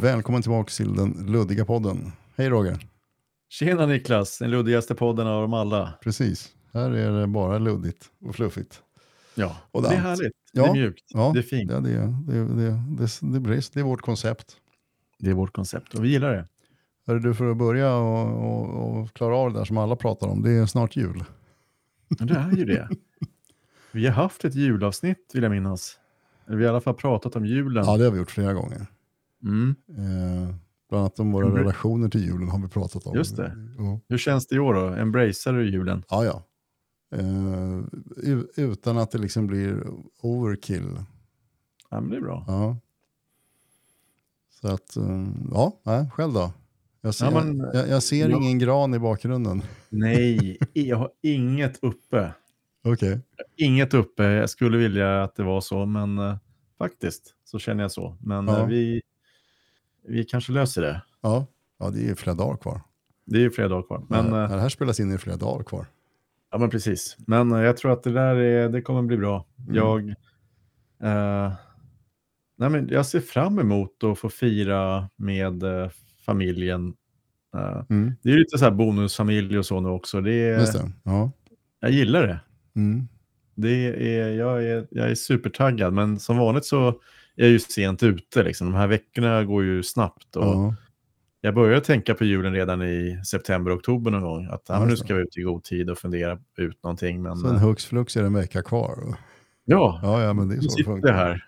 Välkommen tillbaka till den luddiga podden. Hej Roger. Tjena Niklas, den luddigaste podden av dem alla. Precis, här är det bara luddigt och fluffigt. Ja, Och det är härligt. Ja, Det är mjukt. Ja, Det är fint. Ja, det, det, det, det, det, det, det är vårt koncept. Det är vårt koncept och vi gillar det. Hörru du, för att börja och, och, och klara av det där som alla pratar om, det är snart jul. Det är ju det. Vi har haft ett julavsnitt vill jag minnas. Eller vi har i alla fall pratat om julen. Ja, det har vi gjort flera gånger. Mm. Eh, bland annat om våra Mm. relationer till julen har vi pratat om. Just det. Ja, Hur känns det i år då? Embracear du julen? ja. ja. Eh, utan att det liksom blir overkill. Ja, men det är bra. Ja. Så att, eh, ja, nej, själv då? Jag ser, Ja, men- jag, jag ser Ja. ingen gran i bakgrunden. Nej, jag har inget uppe. Okej. Inget uppe. Jag skulle vilja att det var så, men eh, faktiskt så känner jag så. Men Ja. eh, vi, vi kanske löser det. Ja. ja, det är ju flera dagar kvar. Det är ju flera dagar kvar. Men, Men, eh, det här spelas in i flera dagar kvar. Ja, men precis. Men eh, jag tror att det där är, det kommer bli bra. Mm. Jag, eh, nej, men jag ser fram emot att få fira med eh, familjen. Eh, Mm. det är lite så här bonusfamilj och så nu också. Det är, det. Ja. Jag gillar det. Mm. det är, jag, är, jag är supertaggad, men som vanligt så är jag ju sent ute. Liksom. De här veckorna går ju snabbt. Och Ja. Jag började tänka på julen redan i september, oktober någon gång. Att ja, nu det. ska vi ut i god tid och fundera ut någonting. Men, Sen eh, hux flux är det en vecka kvar. ja, Ja, ja, men det är nu så det sitter jag här.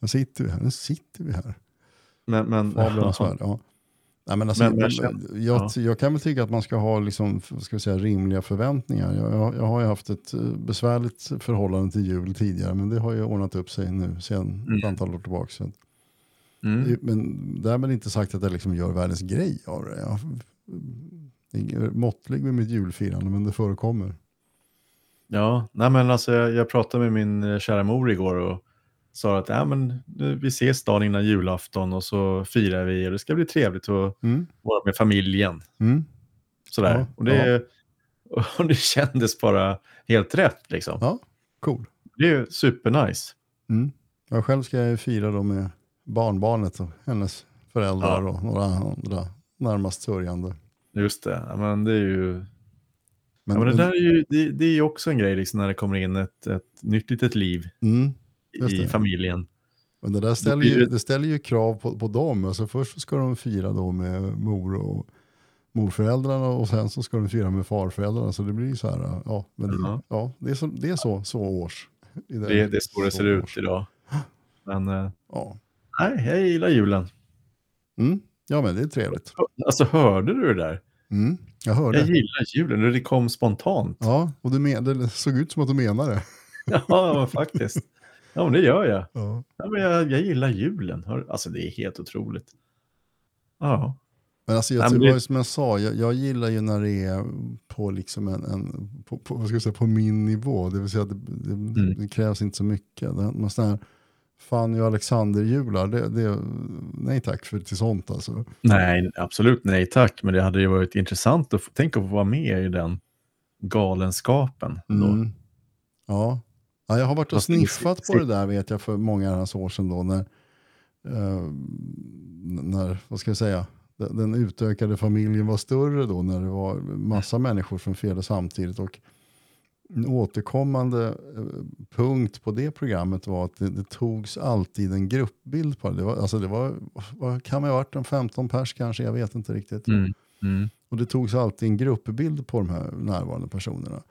Nu sitter vi här. Nu sitter vi här. Men, men. Ja. Nej, men alltså, Men- men jag, jag, jag kan väl tycka att man ska ha liksom, ska vi säga, rimliga förväntningar. Jag, jag, jag har ju haft ett eh, besvärligt förhållande till jul tidigare, men det har ju ordnat upp sig nu sedan ett Mm. antal år tillbaka. Mm, Men därmed inte sagt att jag liksom gör världens grej av det. Jag är måttlig med mitt julfirande, men det förekommer. ja, nej men alltså jag, jag pratade med min eh, kära mor igår och sa att ja, men, nu, vi ses dagen innan julafton och så firar vi och det ska bli trevligt att Mm. vara med familjen. Mm. Sådär. Ja, och, det, och det kändes bara helt rätt. Liksom. Ja, cool. Det är supernice. Mm. Jag själv ska jag fira då med barnbarnet och hennes föräldrar Ja. och några andra närmast sörjande. Just det. Ja, men det är ju... Men, ja, men det, där är ju det, det är också en grej liksom, när det kommer in ett, ett nytt litet liv mm, i det. familjen. men det där ställer ju, det- det ställer ju krav på, på dem. Alltså först ska de fira då med mor och morföräldrarna och sen så ska de fira med farföräldrarna. Så det blir så här, ja, men det, Ja. det, är, så, det är så, så års. i den- Det, det är så det ser ut idag. Men eh, Ja. nej, jag gillar julen. Mm. ja, men det är trevligt. Alltså hörde du det där? Mm. Jag hörde. Jag gillar julen, det kom spontant. Ja, och du men, det såg ut som att du menade det. Ja, faktiskt. Ja, men det gör jag. Ja. Ja, men jag, jag gillar julen. Alltså det är helt otroligt. Ja. Men alltså jag, Nej, men det som jag sa, jag, jag gillar ju när det är på, liksom en, en, på, på, vad ska jag säga, på min nivå. Det vill säga att det, det, Mm. det krävs inte så mycket. Det, men sådana här Fanny och Alexander-jular, det, det, nej tack för till sånt alltså. Nej, absolut nej tack. Men det hade ju varit intressant att få, tänk att få vara med i den galenskapen. Då. Mm. Ja. Ja, jag har varit och sniffat på det där vet jag för många herrans år sedan då när, eh, när vad ska jag säga, den, den utökade familjen var större då när det var massa människor som firade samtidigt och en återkommande eh, punkt på det programmet var att det, det togs alltid en gruppbild på det. Det, var, alltså det var, vad kan man ha varit, en 15 pers kanske, jag vet inte riktigt. Mm. Mm. Och det togs alltid en gruppbild på de här närvarande personerna.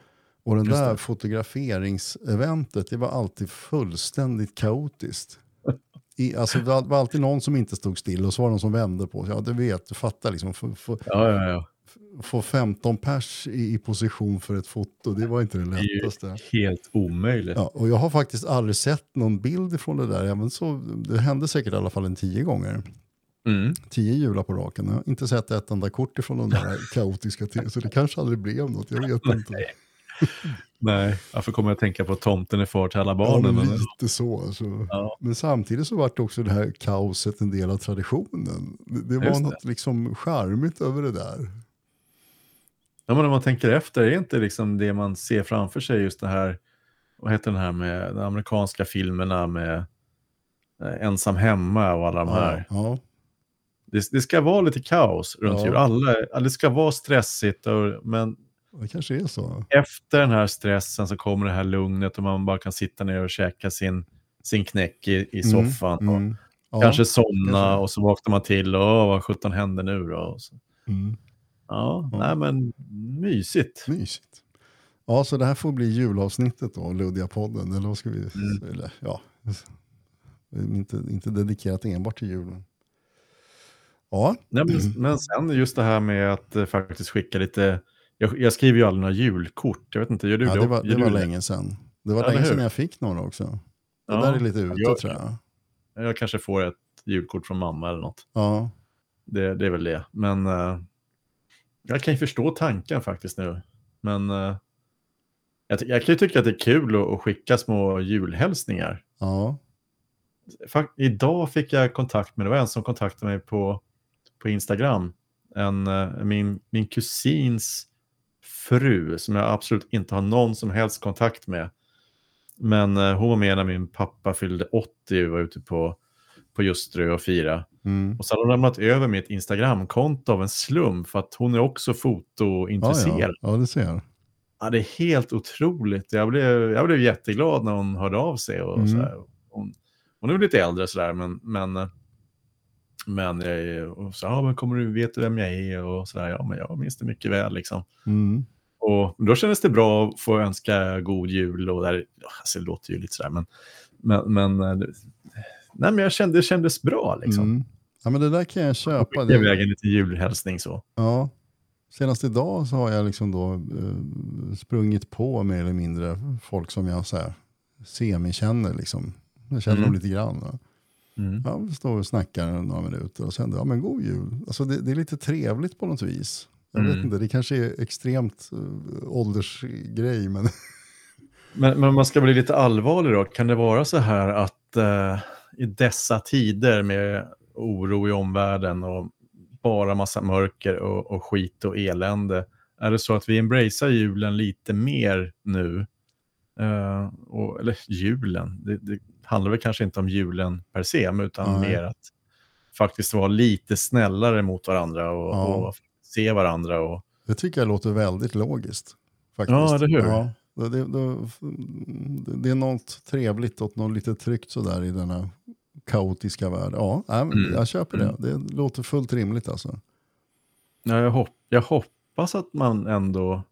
Och den där fotograferingseventet, det var alltid fullständigt kaotiskt. I, alltså det var alltid någon som inte stod still och så var det någon som vände på sig. Ja, du vet, du fattar liksom. Få, få, Ja, ja, ja. få 15 pers i, i position för ett foto, det var inte det Det är ju lättaste. helt omöjligt. Ja, och jag har faktiskt aldrig sett någon bild från det där. Även så, det hände säkert i alla fall en tio gånger. Mm. Tio jular på raken. Jag har inte sett ett enda kort ifrån de där kaotiska tiden. Så det kanske aldrig blev något, jag vet inte. Nej, varför kommer jag att tänka på tomten är far till alla Ja, barnen? men men, lite så. Alltså. Ja. Men samtidigt så var det också det här kaoset en del av traditionen. Det, det var Just det. något liksom charmigt över det där. Ja, men om man tänker efter, är inte liksom det man ser framför sig just det här, vad heter den här med de amerikanska filmerna med eh, Ensam hemma och alla de här. Ja, Det, det ska vara lite kaos runt Ja. jul. Alla, det ska vara stressigt, och, men Det kanske är så. efter den här stressen så kommer det här lugnet och man bara kan sitta ner och käka sin, sin knäck i, i Mm, soffan. Och Mm. Ja, kanske somna kanske. och så vaknar man till och åh, vad sjutton händer nu då? Mm. Ja, Ja. nej men mysigt. Mysigt. Ja, så det här får bli julavsnittet då, Luddiga-podden. Eller vad ska vi... Mm. Eller, ja. Inte, inte dedikerat enbart till julen. Ja, Nej, men, men sen just det här med att eh, faktiskt skicka lite, jag, jag skriver ju aldrig några julkort, jag vet inte, gör du ja det? det var, det var länge sedan. Det var Eller länge sedan jag fick några också. Det Ja, där är lite ute jag- tror jag. Jag kanske får ett julkort från mamma eller något. Ja, Det, det är väl det. Men eh, jag kan ju förstå tanken faktiskt nu. Men eh, jag, jag kan ju tycka att det är kul att, att skicka små julhälsningar. ja, Fak- idag fick jag kontakt med, det var en som kontaktade mig på, på Instagram. En, eh, min, min kusins fru som jag absolut inte har någon som helst kontakt med. Men eh, hon var med när min pappa fyllde 80 och var ute på, på Ljusterö och fira. mm. Och så hade hon lämnat över mitt Instagramkonto av en slump för att hon är också ja, fotointresserad. ja, ja, det ser. Ja, det är helt otroligt. Jag blev, jag blev jätteglad när hon hörde av sig. Och Mm. så. Hon, hon är lite äldre sådär, men, men, eh, men, jag, och så, ja, men kommer du veta vem jag är? Och sådär, ja, men jag minns det mycket väl liksom. Mm. Och då kändes det bra att få önska god jul. Och där, alltså, det låter ju lite sådär, men, men, men, eh, nej, men jag kände, det kändes bra liksom. Mm. Ja, men det där kan jag köpa. Skicka Det, iväg en liten julhälsning så. ja. Senast idag så har jag liksom då eh, sprungit på mer eller mindre folk som jag så här, semikänner. Liksom. Jag känner Mm. dem lite grann. va. Mm. Ja, vi står och snackar några minuter och sen, ja men god jul. Alltså det, det är lite trevligt på något vis. Jag vet Mm. inte, det kanske är extremt uh, åldersgrej, men Men, men man ska bli lite allvarlig då. Kan det vara så här att eh, i dessa tider med oro i omvärlden och bara massa mörker och, och skit och elände, är det så att vi embracear julen lite mer nu? Eh, och, eller julen, det, det handlar väl kanske inte om julen per se, utan Nej. mer att faktiskt vara lite snällare mot varandra och, Ja. och se varandra. Och, det tycker jag låter väldigt logiskt. Faktiskt. Ja, eller hur? Ja, det, det, det, är något trevligt och något lite tryggt sådär i denna kaotiska värld. Ja, Mm. jag köper det. Mm. Det låter fullt rimligt alltså. Ja, jag, hopp, jag hoppas att man ändå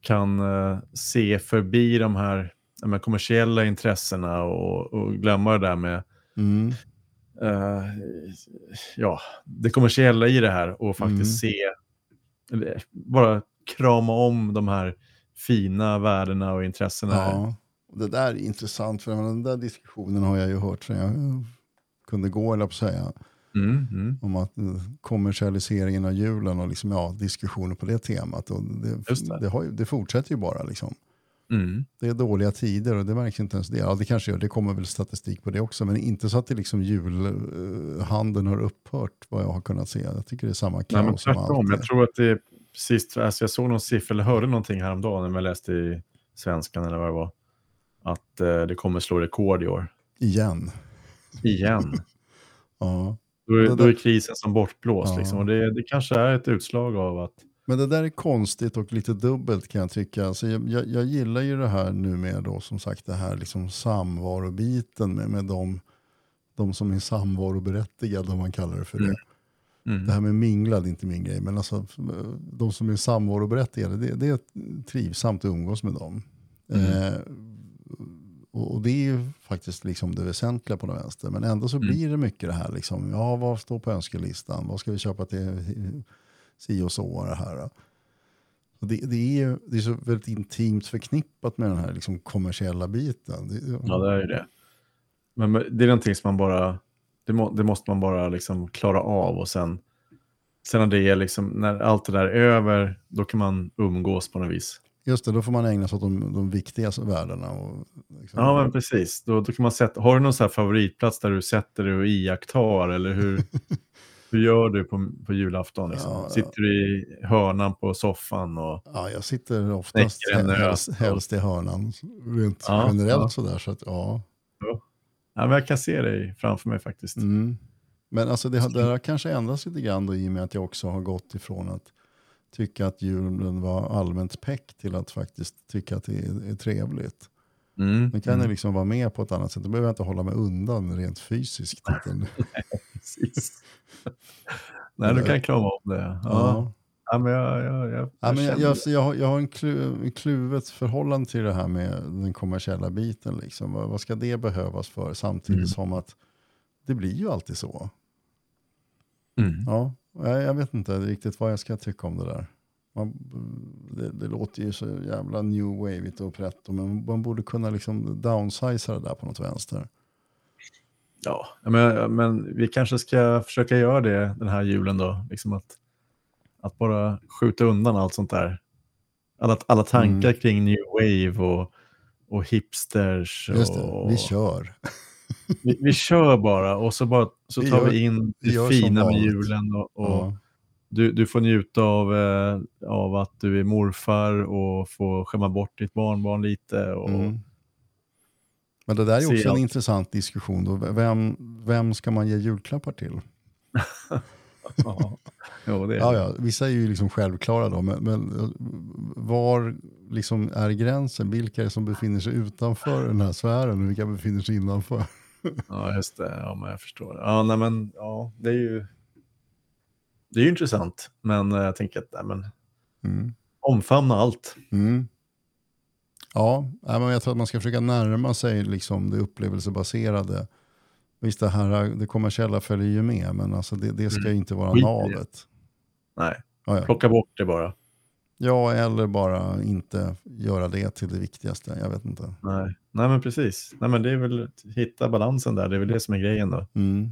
kan eh, se förbi de här men, kommersiella intressena och, och glömma det där med Mm. Eh, ja, det kommersiella i det här och faktiskt Mm. se, bara krama om de här fina värdena och intressena. Ja, och det där är intressant för den där diskussionen har jag ju hört sedan jag kunde gå, eller på säga. Mm, mm. om att eh, kommersialiseringen av julen och liksom, ja, diskussioner på det temat. Och det, det. det. har ju, det fortsätter ju bara. Liksom. Mm. Det är dåliga tider och det märks inte ens det. Ja, det kanske gör, det kommer väl statistik på det också. Men inte så att det liksom julhandeln har upphört vad jag har kunnat se. Jag tycker det är samma Nej, men kaos som tvärtom. alltid. Jag tror att det är precis, alltså jag såg någon siffra, eller hörde någonting häromdagen när jag läste i Svenskan eller vad det var, att eh, det kommer slå rekord i år. Igen. Igen. Ja. Då är, då är krisen som bortblåst. Ja. Liksom. Och det, det kanske är ett utslag av att... Men det där är konstigt och lite dubbelt kan jag tycka. Alltså jag, jag, jag gillar ju det här nu med då, som sagt det här liksom samvarobiten med, med de, de som är samvaroberättigade om man kallar det för det. Mm. Mm. Det här med minglad är inte min grej, men alltså, de som är samvaroberättigade, det, det är trivsamt att umgås med dem. Mm. Eh, och, och det är ju faktiskt liksom det väsentliga på den vänster. Men ändå så Mm. blir det mycket det här, liksom, ja vad står på önskelistan, vad ska vi köpa till si och så och det här. Och det, det, är ju det är så väldigt intimt förknippat med den här liksom kommersiella biten. Det, Ja, det är det. Men det är någonting som man bara... Det, må, det måste man bara liksom klara av och sen... Sen när det är liksom, när allt det där är över, då kan man umgås på något vis. Just det, då får man ägna sig åt de, de viktigaste värdena. Och, liksom, Ja, men precis. Då, då kan man sätta, har du någon så här favoritplats där du sätter dig och iakttar? Eller hur, hur gör du på, på julafton? Liksom? Ja, ja. Sitter du i hörnan på soffan? Och, Ja, jag sitter oftast helst, helst i hörnan. Rent Ja, generellt ja. sådär. Så att, ja. ja, men jag kan se dig framför mig faktiskt. Mm. Men alltså det, har- det har kanske ändrats lite grann då, i och med att jag också har gått ifrån att tycka att julen var allmänt peck till att faktiskt tycka att det är, är trevligt. Mm. Nu kan jag mm. liksom vara med på ett annat sätt. Då behöver jag inte hålla mig undan rent fysiskt. Utan, Precis. Nej, du kan krama om det. Ja. ja. Ja, men jag, jag, jag, Ja, men jag, känner jag, det. jag, har, jag har en klu, en kluvet förhållande till det här med den kommersiella biten. Liksom. Vad, vad ska det behövas för? Samtidigt Mm. som att det blir ju alltid så. Mm. Ja, jag, jag vet inte riktigt vad jag ska tycka om det där. Man, det, det låter ju så jävla new wave och pretto, men man borde kunna liksom downsiza det där på något vänster. Ja, men, men vi kanske ska försöka göra det den här julen då. Liksom att, att bara skjuta undan allt sånt där. Alla, alla tankar Mm. kring new wave och, och hipsters. Just det, och, vi kör. vi, vi kör bara och så, bara, så Vi tar gör- vi in vi gör det som fina med julen. Och, och Ja. Du, du får njuta av, eh, av att du är morfar och få skämma bort ditt barnbarn lite. Och, Mm. Men det där är också en allt. intressant diskussion. Då. Vem, vem ska man ge julklappar till? ja. Jo, det är Ja, ja, vissa är ju liksom självklara då, men, men eh, var liksom är gränsen? Vilka är det som befinner sig utanför den här sfären och vilka befinner sig innanför? Ja, just det. Ja, men jag förstår. Ja, nej, men ja, det är ju det är ju intressant, men eh, jag tänker att nej, men, Mm. omfamna allt. Mm. Ja, men jag tror att man ska försöka närma sig liksom det upplevelsebaserade. Visst, det, här, det kommersiella följer ju med, men alltså det, det ska Mm. ju inte vara navet. Nej, Ja, ja. plocka bort det bara. ja, eller bara inte göra det till det viktigaste. Jag vet inte. Nej, nej men precis. Nej, men det är väl att hitta balansen där. Det är väl det som är grejen då. Mm.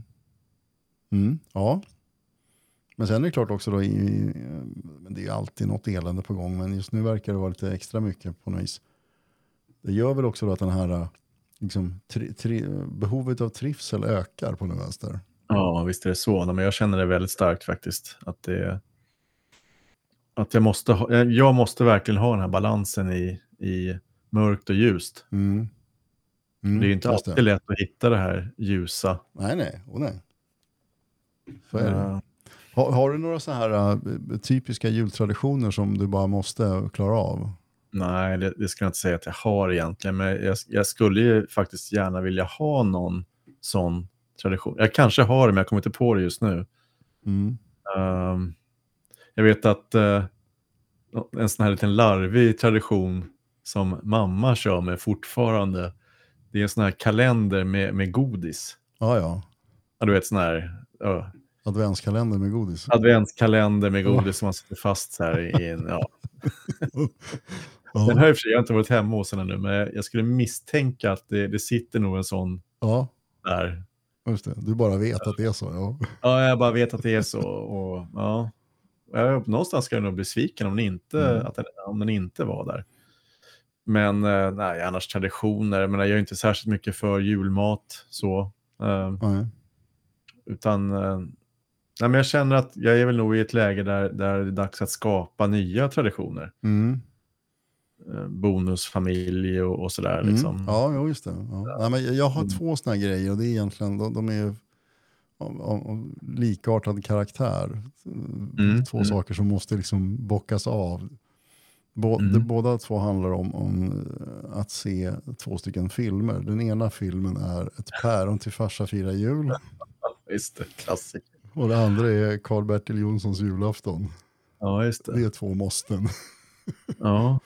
Mm, ja. Men sen är det klart också då, i, men det är ju alltid något elände på gång, men just nu verkar det vara lite extra mycket på något vis. Det gör väl också då att den här eh, liksom, tri, tri, behovet av trivsel ökar på något vänster. Ja, visst är det så. Men jag känner det väldigt starkt faktiskt. Att, det, att jag, måste ha, jag måste verkligen ha den här balansen i, i mörkt och ljust. Mm. Mm, det är ju inte just det. alltid lätt att hitta det här ljusa. Nej, nej. Oh, nej. Så är det. Eh, Har, har du några så här eh, typiska jultraditioner som du bara måste klara av? Nej, det, det ska jag inte säga att jag har egentligen, men jag, jag skulle ju faktiskt gärna vilja ha någon sån tradition. Jag kanske har det, men jag kommer inte på det just nu. Mm. Ehm, jag vet att eh, en sån här liten larvig tradition som mamma kör med fortfarande, det är en sån här kalender med, med godis. Ja, ja. Ja, du vet sån här ja, Adventskalender med godis. adventskalender med godis som man sätter fast så här i en, ja. Den sig jag har inte varit hemma hos henne nu, men jag, skulle misstänka att det, det sitter nog en sån ja, där. just det. Du bara vet att det är så. Ja. Ja, jag bara vet att det är så. Och, ja. Jag, någonstans ska jag nog bli besviken om den inte, Mm. att den, om den inte var där. Men eh, nej, annars traditioner. Men jag gör inte särskilt mycket för julmat. så. Nej. utan eh, nej, men jag känner att jag är väl nog i ett läge där, där det är dags att skapa nya traditioner. Mm. Eh, bonusfamilj och, och sådär. Mm. Liksom. Ja, just det. Ja. Nej, men jag har Mm. två sådana grejer och det är egentligen, de, de är av, av likartad karaktär. Mm, Två mm. saker som måste liksom bockas av. Bå, Mm. det, båda två handlar om, om eh, att se två stycken filmer. Den ena filmen är Ett päron till farsa firar jul. Just det, klassiker. Och det andra är Karl-Bertil Jonssons julafton. Ja, just det. Det är två måsten. Ja.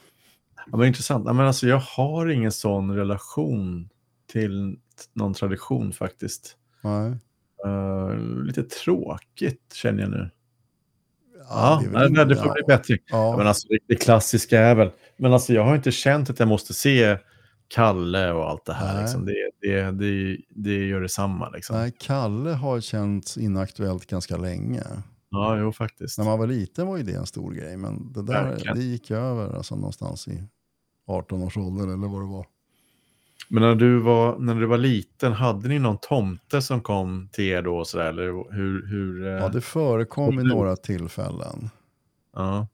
ja men intressant. Ja, men alltså, jag har ingen sån relation till någon tradition faktiskt. Nej. Eh, lite tråkigt känner jag nu. Ja, det det, väl det, får bli bättre. Ja. Men alltså, det klassiska är väl... Men alltså, jag har inte känt att jag måste se Kalle och allt det här. Liksom. Det, det, det, det gör detsamma. Liksom. Nej, Kalle har känts inaktuellt ganska länge. Ja, jo faktiskt. När man var liten var ju det en stor grej, men det där Verkligen. det gick över alltså, någonstans i 18-årsåldern eller vad det var. Men när du, var, när du var liten, hade ni någon tomte som kom till er då? Och så där, eller hur, hur, eh, Ja, det förekom Absolut. några tillfällen. ja.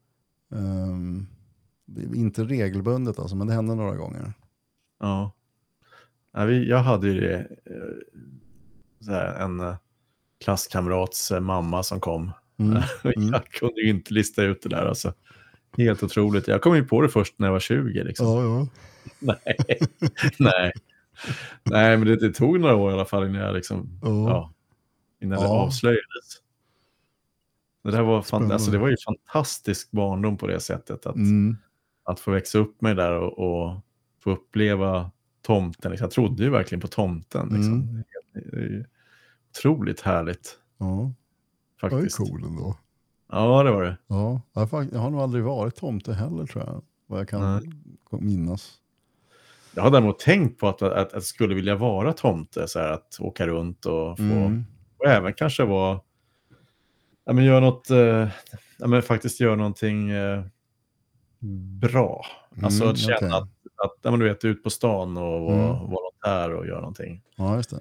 Är inte regelbundet alltså, men det hände några gånger. Ja. jag hade ju det, eh, här, en eh, klasskamrats eh, mamma som kom. Mm. Mm. jag kunde ju inte lista ut det där alltså. Helt otroligt. Jag kom ju på det först när jag var 20. Liksom. Ja, ja. Nej. Nej. Nej, men det, det, tog några år i alla fall innan, jag liksom, Ja. ja, innan det Ja. avslöjades. Det, där var fan, alltså, det var ju fantastisk barndom på det sättet. Att, Mm. att få växa upp med det där och, och få uppleva tomten. Liksom. Jag trodde ju verkligen på tomten. Liksom. Mm. Det är ju otroligt härligt ja. Det var ju faktiskt. cool ändå. Ja, det var det. Ja. Jag, har nog aldrig varit tomte heller tror jag. Vad jag kan Nej. minnas. Jag har däremot tänkt på att, att, jag skulle vilja vara tomte, så här, att åka runt och få Mm. Och även kanske vara, ja men göra något, eh, ja men faktiskt göra någonting eh, bra. Alltså Mm, att känna okej. att, att ja, men du vet, ut på stan och vara Mm. volontär och göra någonting. Ja, just det.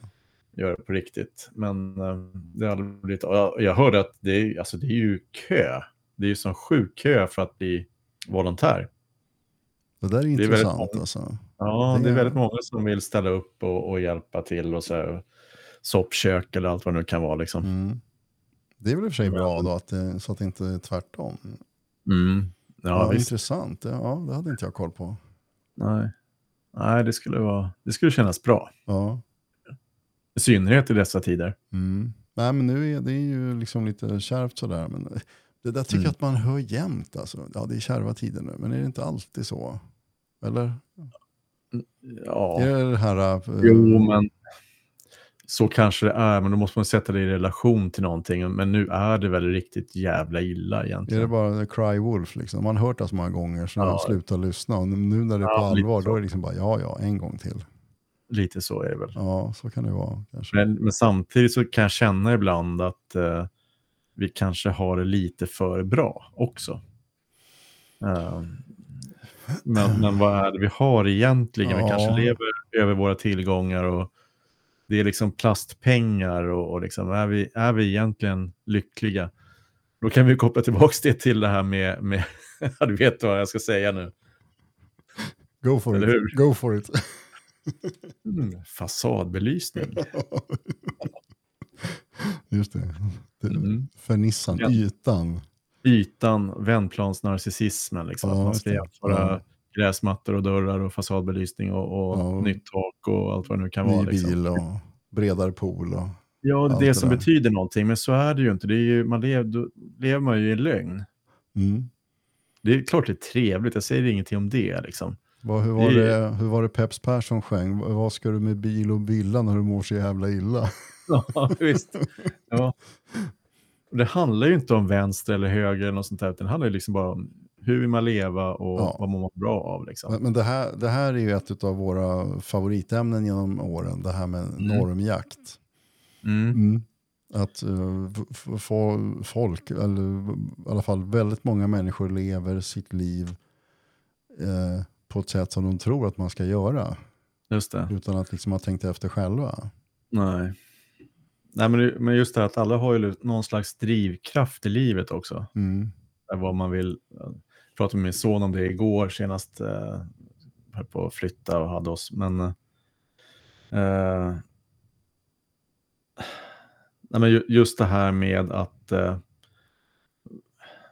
Göra det på riktigt. Men eh, det har aldrig blivit, jag, jag hörde att det är, alltså, det är ju kö. Det är ju sån sjuk kö för att bli volontär. Det där är är väldigt intressant många. alltså. Ja, Det det är är- väldigt många som vill ställa upp och, och hjälpa till och så här, soppkök eller allt vad det nu kan vara liksom. Mm. Det är väl i och för sig bra då, att det, så att det inte är tvärtom. Mm. Ja, Ja, intressant. Det- Ja, det hade inte jag koll på. Nej, Nej det, skulle vara, det skulle kännas bra. Ja. I synnerhet i dessa tider. Mm. Nej, men nu är det är ju liksom lite kärvt sådär. Men det där tycker Mm. jag att man hör jämt. Alltså. Ja, det är kärva tider nu, men är det inte alltid så? Eller? Ja, Är det det här... äh, jo, men så kanske det är. Men då måste man sätta det i relation till någonting. Men nu är det väl riktigt jävla illa Är egentligen. det bara the cry wolf liksom? Man har hört det så många gånger så Ja. man slutar lyssna. Och nu när det är Ja, på allvar då är det liksom bara ja, ja, en gång till. Lite så är det väl. Ja, så kan det vara kanske. Men, men samtidigt så kan jag känna ibland att eh, vi kanske har det lite för bra också. Eh, men, men vad är det vi har egentligen? Vi Ja. kanske lever över våra tillgångar och det är liksom plastpengar och, och liksom, är, vi, är vi egentligen lyckliga? Då kan vi koppla tillbaka det till det här med, med du vet vad jag ska säga nu. Go for Eller it. hur? Go for it. Mm, fasadbelysning. Just det. det Mm. Fernissan, Ja. ytan. ytan, vändplansnarcissismen. Liksom. Ja, att man ska jämföra Ja. Gräsmattor och dörrar och fasadbelysning och, och Ja. nytt tak och allt vad det nu kan vara. Ny Liksom. bil och bredare pool. Och, Ja, det det som där. betyder någonting, men så är det ju inte. Det är ju, man lever, då lever man ju i lögn. mm. Det är klart det är trevligt, jag säger ingenting om det. Liksom. Vad, hur, var Det- det, hur var det Peps Persson sjöng? Vad ska du med bil och villa när du mår så jävla illa? Ja, visst. Ja. Det handlar ju inte om vänster eller höger eller något sånt där, utan det handlar ju liksom bara om hur vill man leva och Ja. vad mår man bra av. Liksom. Men, men det, här, det här är ju ett av våra favoritämnen genom åren, det här med normjakt. Mm. Mm. Att uh, få- folk, eller i alla fall väldigt många människor lever sitt liv eh, på ett sätt som de tror att man ska göra. Just det. Utan att liksom ha tänkt efter själva. Nej. Nej, men, men just det här att alla har ju någon slags drivkraft i livet också. Mm. Vad man vill. Pratade med min son om det igår senast. Eh, höll på att flytta och hade oss. Men, eh, nej, men ju- just det här med att eh,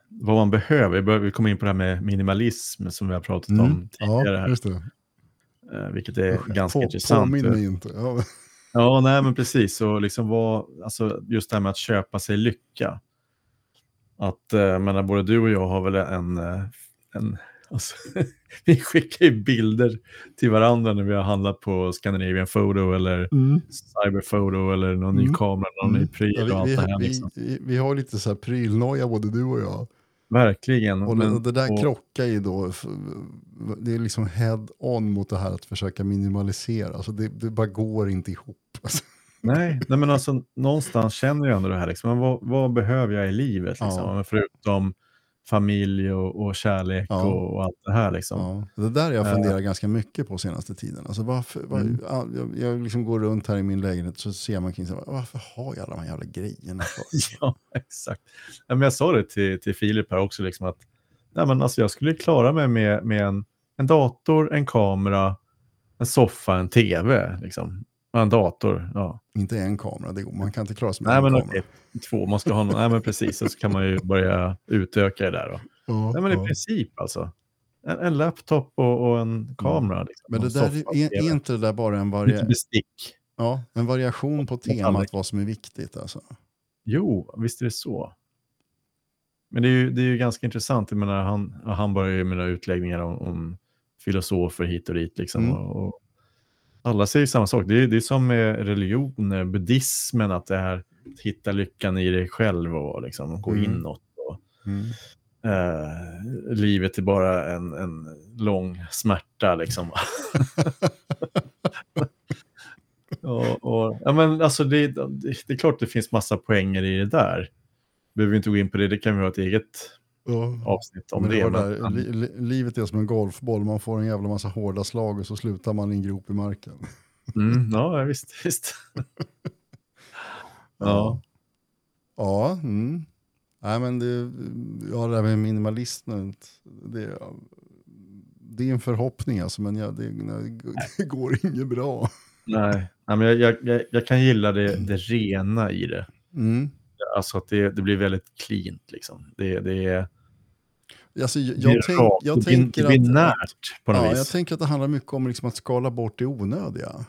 vad man behöver. Vi kommer in på det här med minimalism som vi har pratat om Mm. tidigare. Ja, här, just det. eh, vilket är Usch, ganska på, intressant. Påminn mig inte. Ja. Ja, nej men precis. Och liksom vad, alltså just det här med att köpa sig lycka. Att, eh, menar, både du och jag har väl en, eh, en alltså, vi skickar ju bilder till varandra när vi har handlat på Scandinavian Photo eller Cyberphoto eller någon ny Mm. kamera, någon ny Mm. pryl Ja, och allt vi, det vi, här. vi, Liksom. vi, vi har lite så här prylnoja både du och jag. Verkligen. Och det, men- det där och- krockar ju då, det är liksom head on mot det här att försöka minimalisera. Alltså det, det bara går inte ihop. Alltså. Nej, nej, men alltså någonstans känner jag ändå det här. Liksom, vad, vad behöver jag i livet? Liksom? Ja. Förutom familj och, och kärlek Ja. och, och allt det här. Liksom. Ja. Det där jag Ja. funderat ganska mycket på senaste tiden. Alltså varför, var, Mm. ja, jag, jag liksom går runt här i min lägenhet så ser man kring sig, varför har jag alla de här jävla grejerna? Ja, exakt. Ja, men jag sa det till, till Filip här också, liksom att nej, men alltså, jag skulle klara mig med, med en, en dator, en kamera, en soffa, en tv. Liksom. Ja, En dator, ja. Inte en kamera, det går. man kan inte klara sig med Nej, en men kamera. okej. Två, man ska ha någon, nej men precis, och så kan man ju börja utöka det där då. Ja, Nej men i ja. princip alltså. En, en laptop och, och en kamera. Liksom, Men det där, är, är inte det där bara en, Lite varia bestick. ja, en variation på temat vad som är viktigt? Alltså. Jo, visst är det så. Men det är ju, det är ju ganska intressant. Jag menar, han, han börjar ju med utläggningar om, om filosofer hit och dit. Liksom, Mm. och alla säger samma sak. Det är, det är som med religioner, buddhismen, att det är att hitta lyckan i dig själv och liksom, gå Mm. inåt. Och, Mm. eh, livet är bara en, en lång smärta. Liksom. och, och, ja, men alltså det, det, det är klart det finns massa poänger i det där. Behöver vi inte gå in på det, det kan vi ha ett eget. Avsnitt om Men det. det där, li, li, livet är som en golfboll, man får en jävla massa hårda slag och så slutar man i en grop i marken. Mm, ja, visst. visst. ja. Ja, mm. Nej, men det, ja, det där med minimalismen, det, det är en förhoppning alltså, men ja, det, det går inget bra. Nej, Nej men jag, jag, jag, jag kan gilla det, det rena i det. Mm. Alltså att det, det blir väldigt cleant. Liksom. Det, det, är- Alltså, jag, det jag, tänk, jag det tänker det att, närt på något ja, vis. jag tänker att det handlar mycket om liksom att skala bort det onödiga.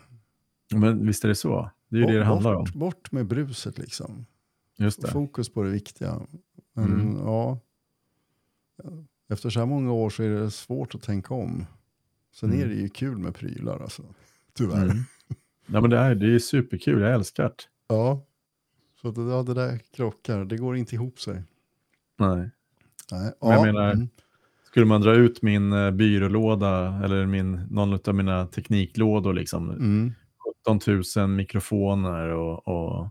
Men visst är det så? Det är ju det det Bort- handlar om. bort, bort med bruset liksom. Just det. Fokus på det viktiga. Men Mm. ja, efter så här många år så är det svårt att tänka om. Sen Mm. är det ju kul med prylar alltså. Tyvärr. Mm. Ja, men det, är, det är superkul, jag älskar det. Ja. Så det, ja, det där krockar, det går inte ihop sig. Nej. Nej. Men jag Ja. menar- mm. Skulle man dra ut min eh, byrålåda eller min, någon av mina tekniklådor, liksom, Mm. 17 000 mikrofoner och, och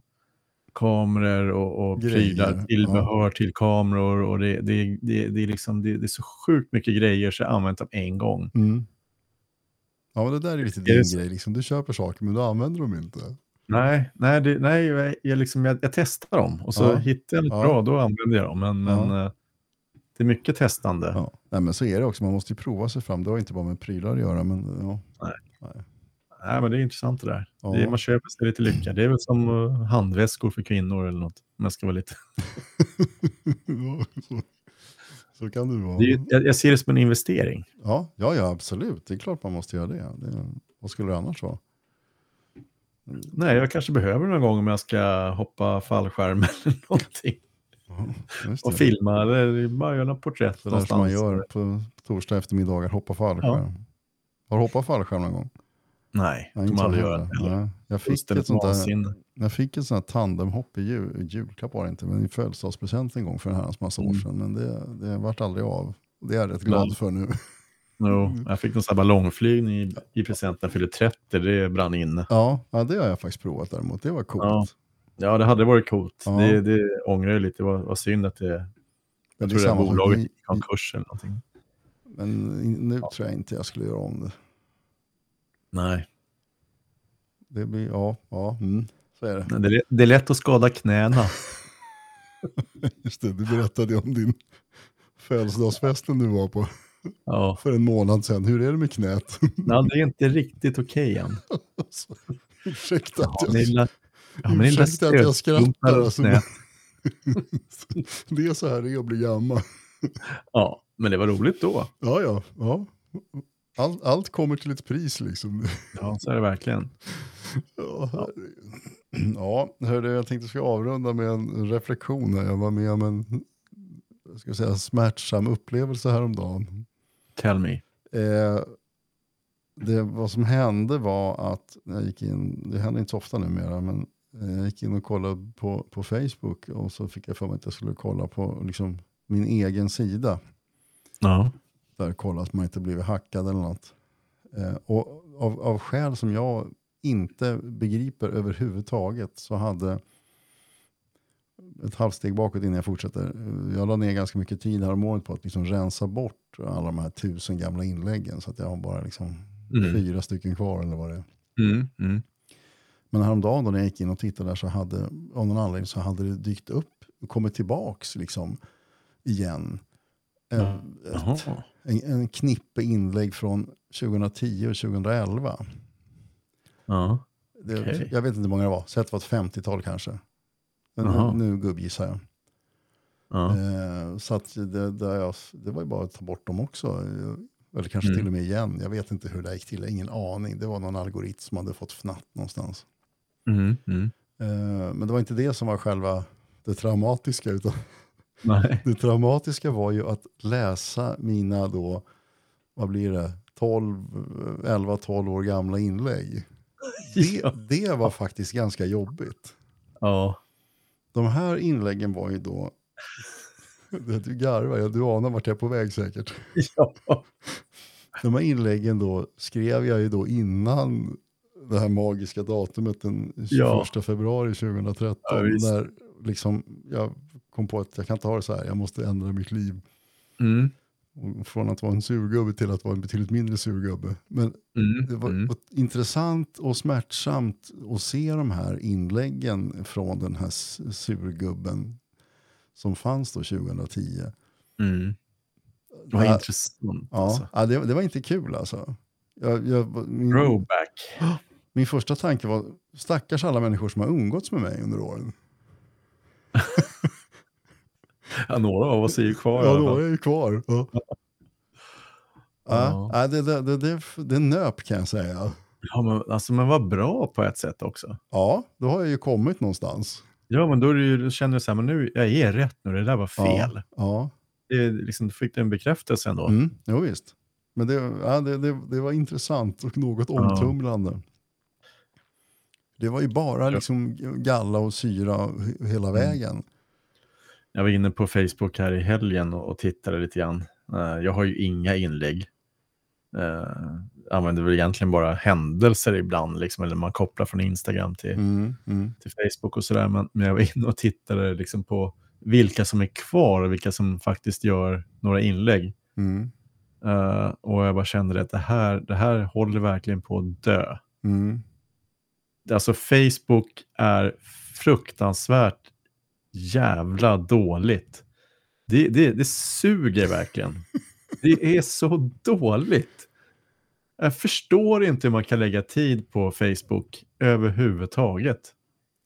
kameror och, och prylar, tillbehör till kameror. Och det, det, det, det, är liksom, det, det är så sjukt mycket grejer så jag använt dem en gång. Mm. Ja, men det där är lite din grej. Liksom. Du köper saker men du använder dem inte. Nej, nej, det, nej jag, jag, liksom, jag, jag testar dem och så Ja. hittar jag något Ja. bra, då använder jag dem. Men, Ja. men eh, det är mycket testande. Ja. Nej, men så är det också. Man måste ju prova sig fram. Det har inte bara med prylar att göra. Men, ja. Nej, men det är intressant det där. Ja. Det är, man köper sig lite lycka. Det är väl som eh, handväskor för kvinnor eller något. Om jag ska vara lite... Så, så kan det vara. det är, jag ser det som en investering. Ja, ja, ja, absolut. Det är klart man måste göra det. det vad skulle det annars vara? Nej, jag kanske behöver någon gång om jag ska hoppa fallskärm eller någonting. Ja, Och filma eller bara göra något porträtt Det där som man gör på torsdag eftermiddagar, hoppa fallskärm. Har du hoppat fallskärm någon gång? Nej, Nej, kommer aldrig göra det. Jag fick ett sånt där, jag fick ett sånt här tandemhopp i jul, julklapp var det inte, men i födelsedagspresent en gång för en herrans massa år Mm. sedan. Men det, det vart aldrig av. Det är jag rätt glad Nej. för nu. Jo, jag fick sån här ballongflygning i, i present när jag fyllde 30. Det brann inne. Ja, ja, det har jag faktiskt provat däremot. Det var coolt. Ja. Ja, det hade varit coolt. Ja. Det, det ångrar jag lite. Det var, var synd att det... Jag det är tror det sak. bolaget I- gick i konkurs eller någonting. Men nu tror jag inte jag skulle göra om det. Nej, Det blir, ja, ja, mm, så är det. Det är, det är lätt att skada knäna. Just det, du berättade om din födelsedagsfesten du var på Ja, för en månad sedan. Hur är det med knät? ja det är inte riktigt okej än. Alltså, ursäkta att Ja, jag, lilla, ja, ursäkta att jag skrattar. Alltså, det är så här det är att bli gammal. Ja, men det var roligt då. Ja, ja. ja. Allt, allt kommer till ett pris liksom. Ja, så är det verkligen. Ja, ja hörde, jag tänkte jag ska avrunda med en reflektion. Här. Jag var med om en ska säga, smärtsam upplevelse häromdagen. Tell me. Eh, det, vad som hände var att jag gick in, det händer inte så ofta numera, men eh, jag gick in och kollade på, på Facebook och så fick jag för mig att jag skulle kolla på liksom, min egen sida. Ja. Där kolla att man inte blivit hackad eller något. Eh, och av, av skäl som jag inte begriper överhuvudtaget så hade ett halvsteg bakåt innan jag fortsätter. Eh, Jag la ner ganska mycket tid här om året på att liksom rensa bort alla de här tusen gamla inläggen så att jag har bara liksom Mm. fyra stycken kvar eller vad det är. Mm. Mm. Men häromdagen då när jag gick in och tittade där så hade, av någon anledning så hade det dykt upp och kommit tillbaks liksom igen. En, Ja. ett, Jaha. en, en knippe inlägg från 2010 och 2011. Ja. Det, Okej. Jag vet inte hur många det var, säg att det var ett 50-tal kanske. Men Jaha. nu, nu gubbgissar jag. Ja. Eh, så att det, det, jag, det var ju bara att ta bort dem också. Eller kanske Mm. till och med igen. Jag vet inte hur det gick till, ingen aning. Det var någon algoritm som hade fått fnatt någonstans. Mm, mm. Eh, men det var inte det som var själva det traumatiska. Utan Nej. det traumatiska var ju att läsa mina då, vad blir det, 12, 11-12 år gamla inlägg. Det, Ja. det var faktiskt ganska jobbigt. Ja. De här inläggen var ju då, du garvar, du anar vart jag är på väg säkert. ja. De här inläggen då skrev jag ju då innan det här magiska datumet den 21 Ja. februari 2013. Ja, när liksom jag kom på att jag kan inte ha det så här, jag måste ändra mitt liv. Mm. Från att vara en surgubbe till att vara en betydligt mindre surgubbe. Men Mm. det var Mm. var intressant och smärtsamt att se de här inläggen från den här surgubben som fanns då 2010. Mm. Vad Ja, intressant. Ja, Alltså. ja, det, det var inte kul alltså. Jag, jag, min, Throwback. min första tanke var, stackars alla människor som har umgåtts med mig under åren. Ja, några av oss är ju kvar Ja, då fall. är ju kvar. Ja. Ja. Ja, det, det, det, det, det nöp kan jag säga. Ja, men, alltså, men vad bra på ett sätt också. Ja, då har jag ju kommit någonstans. Ja, men då, är det ju, då känner du så här, men nu, jag är rätt nu, det där var fel. Ja. Det, liksom, du fick du en bekräftelse ändå. Mm, jo, visst. Men det, ja, det, det, det var intressant och något omtumlande. Det var ju bara liksom galla och syra he- hela Mm. vägen. Jag var inne på Facebook här i helgen och, och tittade lite grann. Eh, jag har ju inga inlägg. Uh, använder väl egentligen bara händelser ibland, liksom, eller man kopplar från Instagram till, Mm, mm, till Facebook och sådär. Men, men jag var inne och tittade liksom på vilka som är kvar och vilka som faktiskt gör några inlägg. mm, Eh, och jag bara kände att det här, det här håller verkligen på att dö. mm. Alltså Facebook är fruktansvärt jävla dåligt. Det, det, det suger verkligen. Det är så dåligt. Jag förstår inte hur man kan lägga tid på Facebook överhuvudtaget.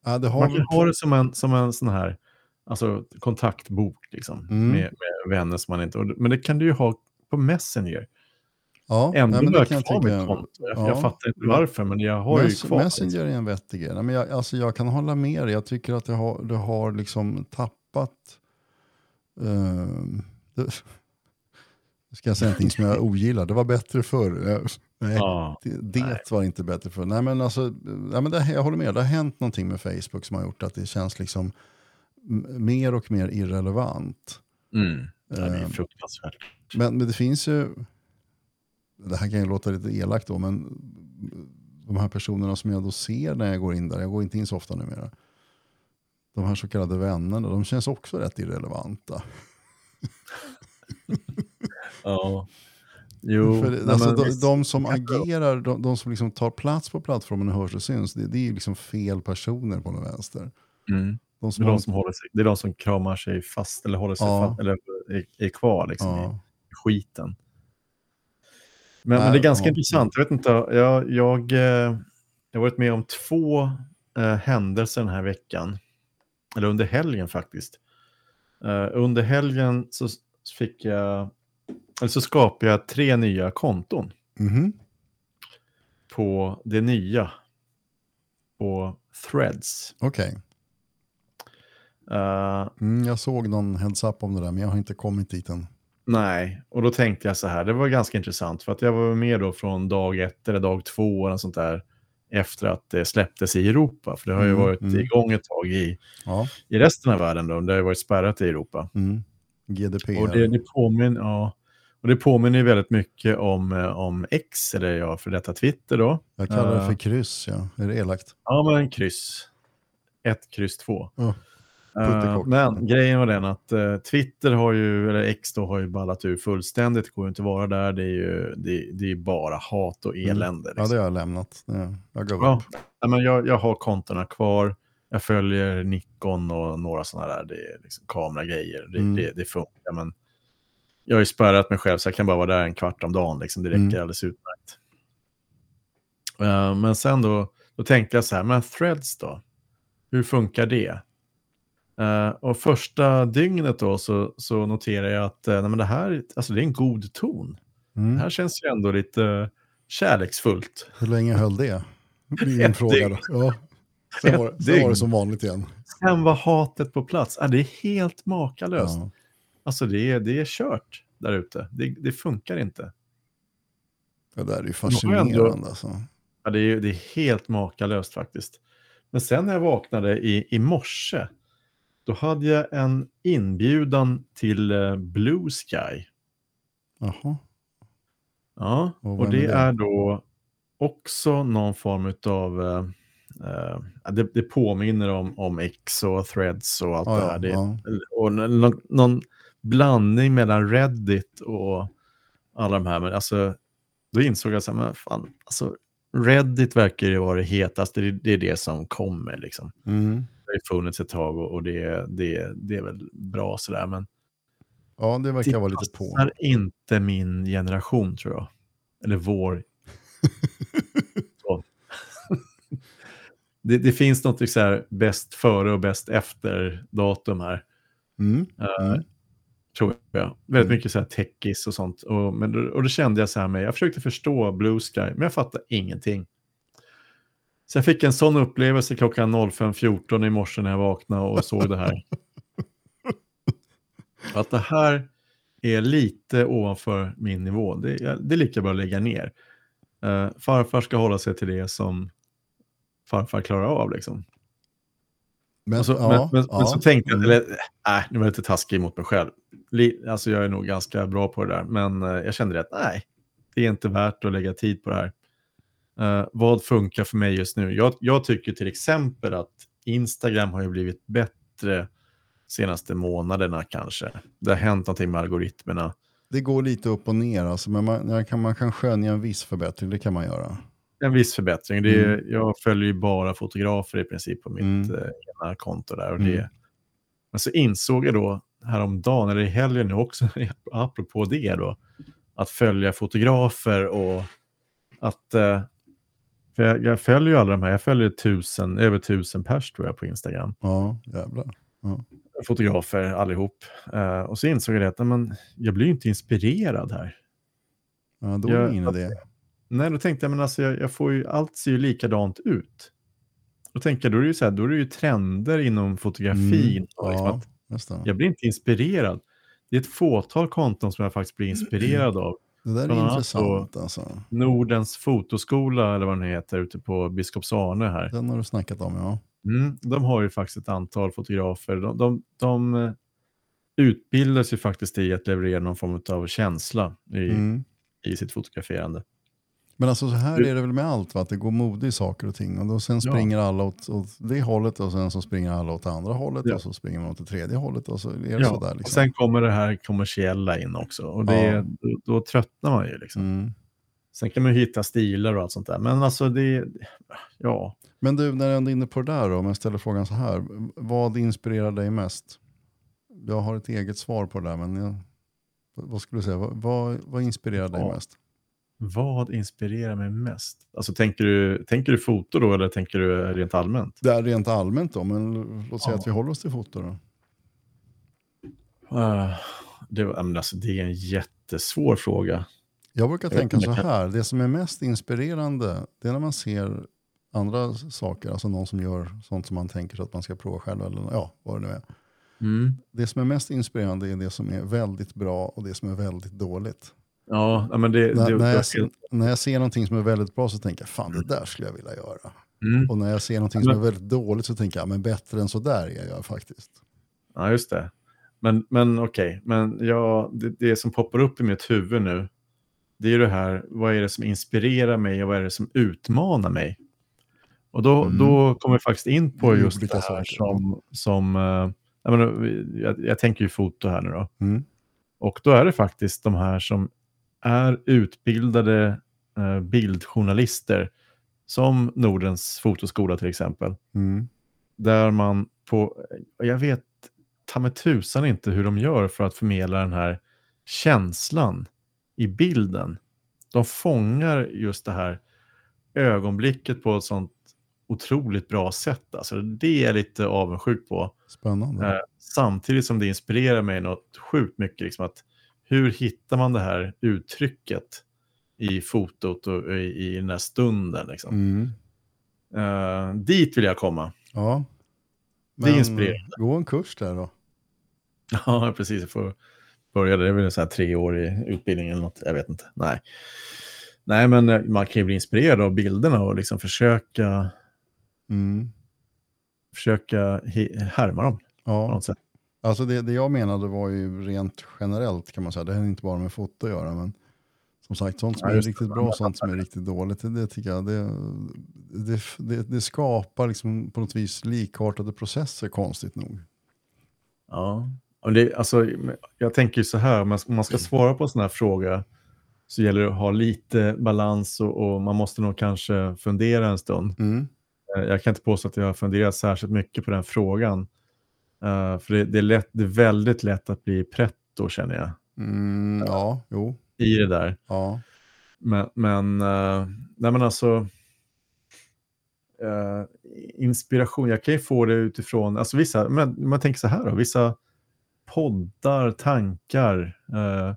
Ja, det har Man kan ha det som en, som en sån här alltså, kontaktbok liksom, Mm. med, med vänner som man inte... Men det kan du ju ha på Messenger. Ja, Ändå nej, men har jag kvar mitt konto. Jag, Ja. jag fattar inte varför, men jag har ju Mess- kvar Messenger är en vettig grej. Nej, men jag, alltså jag kan hålla med dig. Jag tycker att det har, det har liksom tappat... ehm, det, ska jag säga någonting som jag ogillar? Det var bättre förr. Nej, Ja. det, det var inte bättre förr. Nej, men alltså, nej, men det, jag håller med. Det har hänt någonting med Facebook som har gjort att det känns liksom mer och mer irrelevant. Mm. Ja, det är Ehm, fruktansvärt. Men, men det finns ju, det här kan ju låta lite elakt då, men de här personerna som jag då ser när jag går in där, jag går inte in så ofta numera, de här så kallade vännerna, de känns också rätt irrelevanta. Ja. Jo, För, det- alltså, men de, de som agerar, de, de som liksom tar plats på plattformen och hörs och syns, det, det är ju liksom fel personer på den vänster. Mm. De Det, som är har, de som håller sig, det är de som kramar sig fast eller håller sig Ja. fast, eller är, är kvar liksom, ja, i skiten. Men, men det är ganska ja. intressant. Jag, vet inte, jag, jag, eh, jag har varit med om två eh, händelser den här veckan. Eller under helgen faktiskt. Eh, under helgen så fick jag, eller så skapade jag tre nya konton mhm, på det nya. På Threads. okej. Eh, Mm, jag såg någon heads-up om det där, men jag har inte kommit dit än. Nej, och då tänkte jag så här, det var ganska intressant för att jag var med då från dag ett eller dag två eller sånt där efter att det släpptes i Europa. För det har ju Mm, varit mm. igång ett tag i, Ja, i resten av världen då, det har ju varit spärrat i Europa. mm. GDPR. Och det, det, påminner, ja, och det påminner väldigt mycket om, eh, om X, eller ja, för detta Twitter då. Jag kallar det Eh. för kryss, ja. Är det elakt? Ja, men kryss. Ett, kryss, två. Ja, Puttekort. men grejen var den att eh, Twitter har ju, eller X då, har ju ballat ur fullständigt. Det går ju inte att vara där. Det är ju det, det är bara hat och elände. Mm. Ja, Liksom. det har jag lämnat. Det- Jag Ja, men jag, jag har kontona kvar. Jag följer Nikon och några sådana där det är liksom kameragrejer. Det, Mm. det, det funkar, men jag har ju spärrat mig själv så jag kan bara vara där en kvart om dagen. Liksom. Det räcker Mm. alldeles utmärkt. Eh, men sen då, Då tänkte jag så här, men threads då? Hur funkar det? Uh, och första dygnet då så, så noterar jag att uh, nej, men det här alltså det är en god ton. Mm. Det här känns ju ändå lite kärleksfullt. Hur länge höll det? Min fråga då. Ja. Sen, var, sen var det som vanligt igen. Sen var hatet på plats. Ah, det är helt makalöst. Ja. Alltså det är, det är kört där ute. Det, det funkar inte. Det där är ju fascinerande. Ändå, alltså. Ja, det är, det är helt makalöst faktiskt. Men sen när jag vaknade i, i morse, då hade jag en inbjudan till uh, Blue Sky. Jaha. Ja, och, och det, är, det är då också någon form av... Uh, uh, det, det, påminner om, om X och Threads och allt ja, det här. Det, ja. Och någon, någon, blandning mellan Reddit och alla de här. Men alltså, då insåg jag att alltså, Reddit verkar ju vara det hetaste. Det, det är det som kommer. Liksom. Mm. Det har funnits ett tag och, och det, det, det är väl bra sådär. Men ja, det verkar det vara lite på. Det inte min generation tror jag. Eller vår. det, det, finns något så här bäst före och bäst efter datum här. Mm. Uh, tror jag. Väldigt mm. mycket så här techis och sånt. Och, men, och då kände jag så här med, jag försökte förstå Blue Sky, men jag fattade ingenting. Så jag fick en sån upplevelse klockan 05.14 i morse när jag vaknade och såg det här. att det här är lite ovanför min nivå. Det, det är lika bra att lägga ner. Uh, farfar ska hålla sig till det som farfar klarar av. Liksom. Men, så, ja, men, men, ja. men, så tänkte jag, eller, nej, nu var jag lite taskig mot mig själv. Alltså jag är nog ganska bra på det där, men uh, jag kände att nej, det är inte värt att lägga tid på det här. Uh, vad funkar för mig just nu? Jag, jag, tycker till exempel att Instagram har ju blivit bättre senaste månaderna kanske. Det har hänt någonting med algoritmerna. Det går lite upp och ner, alltså, men man, kan, man kan skönja en viss förbättring, det kan man göra. En viss förbättring. Det är, mm. Jag följer ju bara fotografer i princip på mitt mm. eh, konto där. Och det, mm. Men så insåg jag då häromdagen, eller i helgen nu också, apropå det då, att följa fotografer och att... Eh, jag, jag, följer ju alla de här, jag följer tusen, över tusen pers tror jag på Instagram. Ja, jävlar. Ja. Fotografer allihop. Uh, och så insåg jag det att men, jag blir ju inte inspirerad här. Ja, då är det ingen idé. Nej, då tänkte jag, men alltså jag, jag, får ju, allt ser ju likadant ut. Då tänker jag, då är det ju, så här, då är det ju trender inom fotografin. Mm, och liksom ja, jag blir inte inspirerad. Det är ett fåtal konton som jag faktiskt blir inspirerad av. Det där är intressant alltså. Nordens fotoskola, eller vad den heter, ute på Biskops Arne här. Den har du snackat om, ja. Mm, de har ju faktiskt ett antal fotografer. De, de, de eh, utbildar sig faktiskt i att leverera någon form av känsla i, mm. i sitt fotograferande. Men alltså så här är det väl med allt, va? att det går mode i saker och ting. Och då sen springer ja. alla åt, åt, det hållet och sen så springer alla åt det andra hållet ja. och så springer man åt det tredje hållet och så är det ja. sådär. Liksom. Och sen kommer det här kommersiella in också och det, ja. då, då, tröttnar man ju. Liksom. Mm. Sen kan man hitta stilar och allt sånt där. Men alltså det, ja. Men du, när jag är inne på det där då, om jag ställer frågan så här. Vad inspirerar dig mest? Jag har ett eget svar på det där, men jag, vad skulle du säga? Vad, vad inspirerar dig mest? Vad inspirerar mig mest? Alltså, tänker, du, tänker du foto då eller tänker du rent allmänt? Det är rent allmänt då, men låt säga ja. att vi håller oss till foto då. Uh, det, alltså, det är en jättesvår fråga. Jag brukar tänka så här, det som är mest inspirerande, det är när man ser andra saker, alltså någon som gör sånt som man tänker sig att man ska prova själv, eller ja, vad det nu är. Mm. Det som är mest inspirerande är det som är väldigt bra och det som är väldigt dåligt. Ja, men det, när, det, när, jag ser, när jag ser någonting som är väldigt bra så tänker jag, fan det där skulle jag vilja göra. Mm. Och när jag ser någonting som är väldigt dåligt så tänker jag, men bättre än så där är jag faktiskt. Ja, just det. Men, men okej, okay. men ja, det, det som poppar upp i mitt huvud nu, det är det här, vad är det som inspirerar mig och vad är det som utmanar mig? Och då, mm. då kommer vi faktiskt in på just det här saker. som, som uh, jag, menar, jag, jag, tänker ju foto här nu då. Mm. Och då är det faktiskt de här som är utbildade eh, bildjournalister som Nordens fotoskola till exempel. Mm. Där man på, jag vet ta med tusan inte hur de gör för att förmedla den här känslan i bilden. De fångar just det här ögonblicket på ett sånt otroligt bra sätt. Alltså, det är jag lite avundsjuk på. Spännande. Eh, samtidigt som det inspirerar mig något sjukt mycket. Liksom att hur hittar man det här uttrycket i fotot och i, i den här stunden? Liksom? Mm. Eh, dit vill jag komma. Ja. Det är inspirerande. Gå en kurs där då. Ja, precis. Jag får börja. Det är väl så här tre år i utbildning eller något. Jag vet inte. Nej. Nej, men eh, man kan ju bli inspirerad av bilderna och liksom försöka, Mm. försöka härma dem på Ja. något sätt. Alltså det, det jag menade var ju rent generellt kan man säga. Det har inte bara med foto att göra. Men som sagt, sånt som är riktigt bra och sånt som är riktigt dåligt. Det, tycker jag, det, det, det, det skapar liksom på något vis likartade processer konstigt nog. Ja. Och det, alltså, jag tänker ju så här, om man- om man ska svara på en sån här fråga så gäller det att ha lite balans och, och man måste nog kanske fundera en stund. Mm. Eh, Jag kan inte påstå att jag har funderat särskilt mycket på den frågan. Eh, för det, det, är lätt, det är väldigt lätt att bli pretto känner jag Mm, ja, jo. i det där. Ja. Men, men, uh, nej men alltså, eh, inspiration, jag kan ju få det utifrån, alltså vissa, men man tänker så här då, vissa poddar, tankar, eh,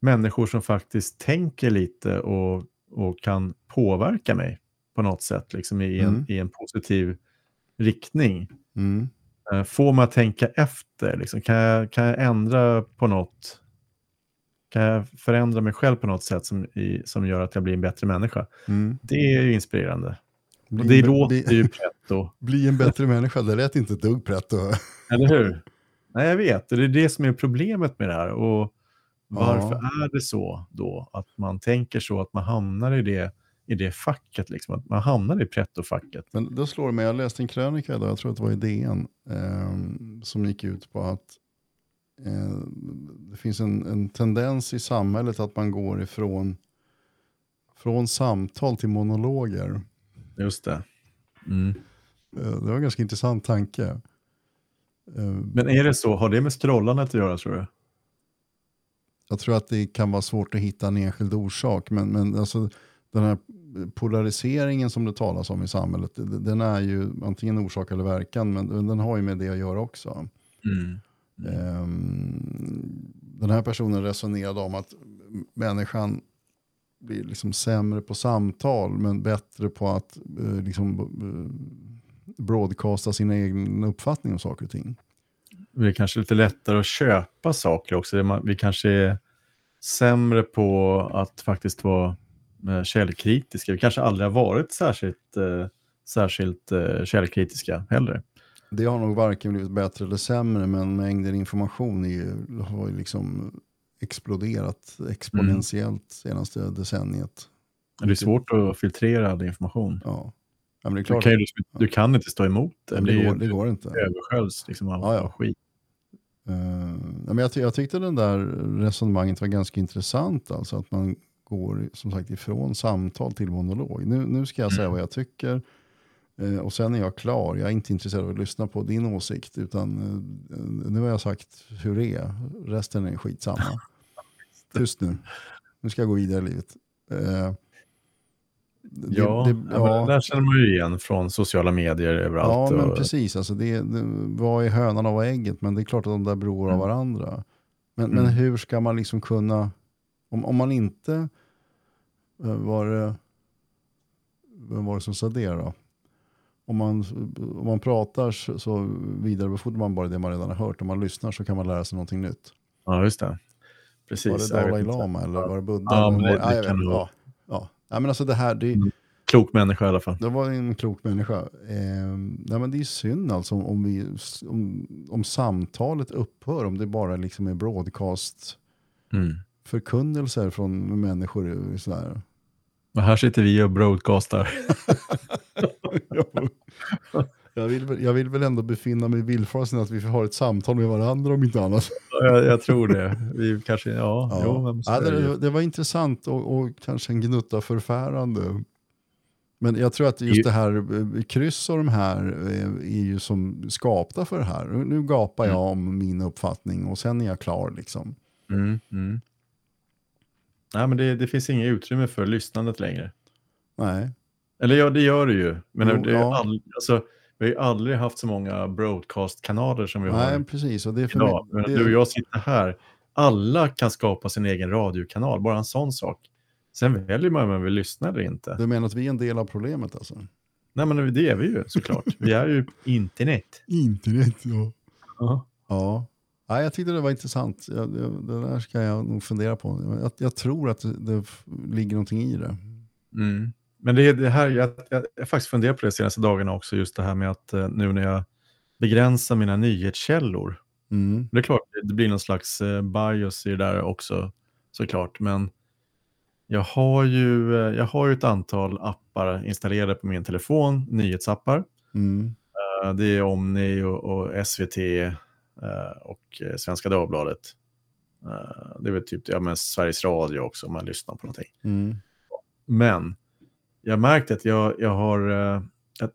människor som faktiskt tänker lite och, och kan påverka mig på något sätt, liksom i en, Mm. i en positiv riktning. Mm. Eh, Får mig att tänka efter, liksom. kan, jag, kan jag ändra på något? Kan jag förändra mig själv på något sätt som, i, som gör att jag blir en bättre människa? Mm. Det är ju inspirerande. Bli, Och det låter bli, ju pretto, bli en bättre människa, det lät inte ett dugg pretto. eller hur? Nej, jag vet. Det är det som är problemet med det här. Och varför är det så då? Att man tänker så, att man hamnar i det, i det facket, liksom. att man hamnar i pretto-facket. Men då slår det mig, jag läste en krönika idag, jag tror att det var i DN, eh, som gick ut på att eh, det finns en, en tendens i samhället att man går ifrån från samtal till monologer. Just det. Mm. Eh, det var en ganska intressant tanke. Eh, Men är det så? Har det med scrollandet att göra, tror du? Jag tror att det kan vara svårt att hitta en enskild orsak, men, men alltså, den här polariseringen som det talas om i samhället, den är ju antingen orsak eller verkan, men den har ju med det att göra också. Mm. Ehm, den här personen resonerade om att människan blir liksom sämre på samtal men bättre på att eh, liksom, eh, broadcasta sin egen uppfattning om saker och ting. Det är kanske lite lättare att köpa saker också. Vi kanske är sämre på att faktiskt vara källkritiska. Vi kanske aldrig har varit särskilt, eh, särskilt eh, källkritiska heller. Det har nog varken blivit bättre eller sämre men mängden information ju, har ju liksom exploderat exponentiellt senaste decenniet. Det är svårt att filtrera all information. Ja. Ja, men det är Du klart, kan, ju, liksom- du kan inte stå emot det. det, Det, går, det går inte. översköljs liksom av Ja, ja. skit. Uh, ja, men jag, jag tyckte den där resonemanget var ganska intressant. Alltså att man går som sagt ifrån samtal till monolog. Nu, nu ska jag säga Mm. vad jag tycker. eh, och sen är jag klar. Jag är inte intresserad av att lyssna på din åsikt. Utan eh, nu har jag sagt hur det är. Resten är skitsamma. Tyst nu. Nu ska jag gå vidare i livet. Eh, det- Ja, det- ja, men ja. det där känner man ju igen från sociala medier Ja, överallt. men och, precis. Alltså det, det, vad är hönan och vad är ägget? Men det är klart att de där beror av Mm. varandra. Men, Mm. men hur ska man liksom kunna, om, om man inte, eh, var det, vem var det som sa det då? Om man, om man pratar så, så vidarebefordrar man bara det man redan har hört. Om man lyssnar så kan man lära sig någonting nytt. ja, just det. Precis. Var det Dalai. Lama eller var det Buddha? Ja, men det- det kan det ja, ja. ja, men alltså det här, det, Mm. Klok människa i alla fall. Det var en klok människa. Eh, nej men det är synd alltså om, vi, om, om samtalet upphör, om det bara liksom är broadcast Mm. Förkunnelser från människor. Sådär. Och här sitter vi och broadcastar. jag, vill, väl- jag vill väl ändå befinna mig i villfarelsen att vi har ett samtal med varandra om inte annat. jag, jag tror det. Vi kanske, ja, Ja. Jo, ja, det det, var intressant och, och kanske en gnutta förfärande. Men jag tror att just Ju- det här eh, kryss och de här eh, är ju som skapta för det här. Nu gapar jag om min uppfattning och sen är jag klar liksom. Mm, mm. Nej, men det, det finns inget utrymme för lyssnandet längre. Nej. Eller ja, det gör det ju. Men Jo, det ja. all, alltså, vi har ju aldrig haft så många broadcast-kanaler som vi har Nej, precis. Och det är för idag. mig, det, Du och jag sitter här. Alla kan skapa sin egen radiokanal, bara en sån sak. Sen väljer man om man vill lyssna eller inte. Du menar att vi är en del av problemet alltså? Nej, men det är vi ju såklart. Vi är ju internet. Internet, ja. Ja. Ja. Jag tyckte det var intressant. Jag, jag, det där ska jag nog fundera på. Jag, jag tror att det, det ligger någonting i det. Mm. Men det det här, jag, jag, jag har faktiskt funderat på det de senaste dagarna också, just det här med att eh, nu när jag begränsar mina nyhetskällor, Mm. det är klart det blir någon slags eh, bias i det där också såklart, men jag har ju, eh, jag har ju ett antal appar installerade på min telefon, nyhetsappar. Mm. Det är Omni och, och SVT och eh, Svenska Dagbladet. Eh, det är väl typ ja, men Sveriges Radio också om man lyssnar på någonting. Mm. Men jag har märkt att jag, jag har eh, jag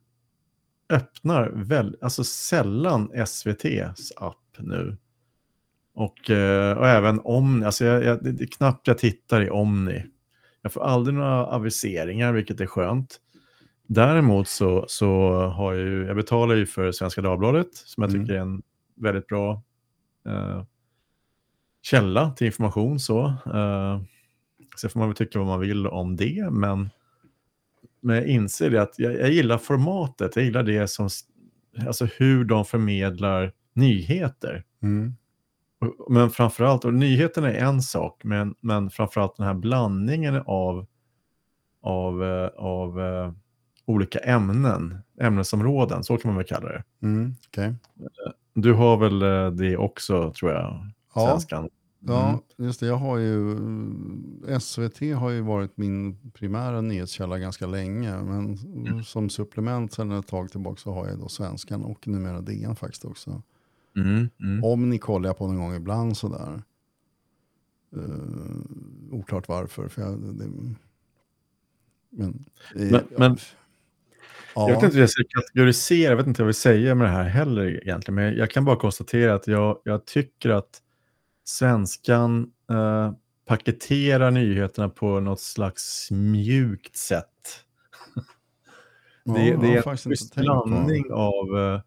öppnar väl, alltså sällan SVTs app nu. Och, eh, och även Omni, alltså jag, jag, det, det är knappt jag tittar i Omni. Jag får aldrig några aviseringar, vilket är skönt. Däremot så, så har jag ju, jag betalar ju för Svenska Dagbladet, som jag Mm. tycker är en väldigt bra eh, källa till information. Så. Eh, Sen får man väl tycka vad man vill om det, men, men jag inser det att jag, jag gillar formatet, jag gillar det som, alltså hur de förmedlar nyheter. Mm. Men framförallt, och nyheterna är en sak, men, men framförallt den här blandningen av, av, eh, av eh, olika ämnen, ämnesområden, så kan man väl kalla det. Mm. Okej. Du har väl eh, det också, tror jag, Ja. svenskan? Ja, Mm. just det. Jag har ju, SVT har ju varit min primära nyhetskälla ganska länge. Men som supplement sedan ett tag tillbaka så har jag då Svenskan och numera DN faktiskt också. Mm. Mm. Om ni kollar jag på någon gång ibland sådär. Uh, oklart varför. För jag, det, men, eh, Men- men- ja, Jag vet inte hur jag ska kategorisera, jag vet inte vad jag vill säga med det här heller egentligen, men jag kan bara konstatera att jag, jag tycker att svenskan eh, paketerar nyheterna på något slags mjukt sätt. ja, det, jag det är en blandning av, eh,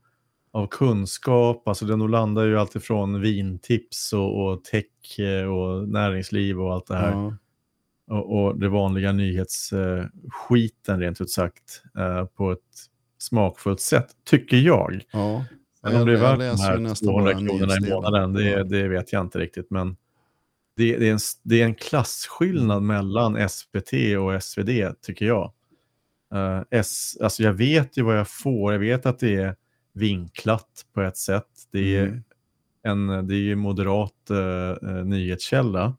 av kunskap, alltså den landar ju alltifrån vintips och, och tech eh, och näringsliv och allt det här. Ja, och, och det vanliga nyhetsskiten rent ut sagt eh, på ett smakfullt sätt, tycker jag. ja. Men om det är värt de här nästan 200 bara kronorna i månaden, det, det vet jag inte riktigt. Men det, det, är en, det är en klasskillnad mellan SVT och SvD, tycker jag. Eh, S, alltså jag vet ju vad jag får, jag vet att det är vinklat på ett sätt. Det är Mm. en det är ju moderat eh, nyhetskälla.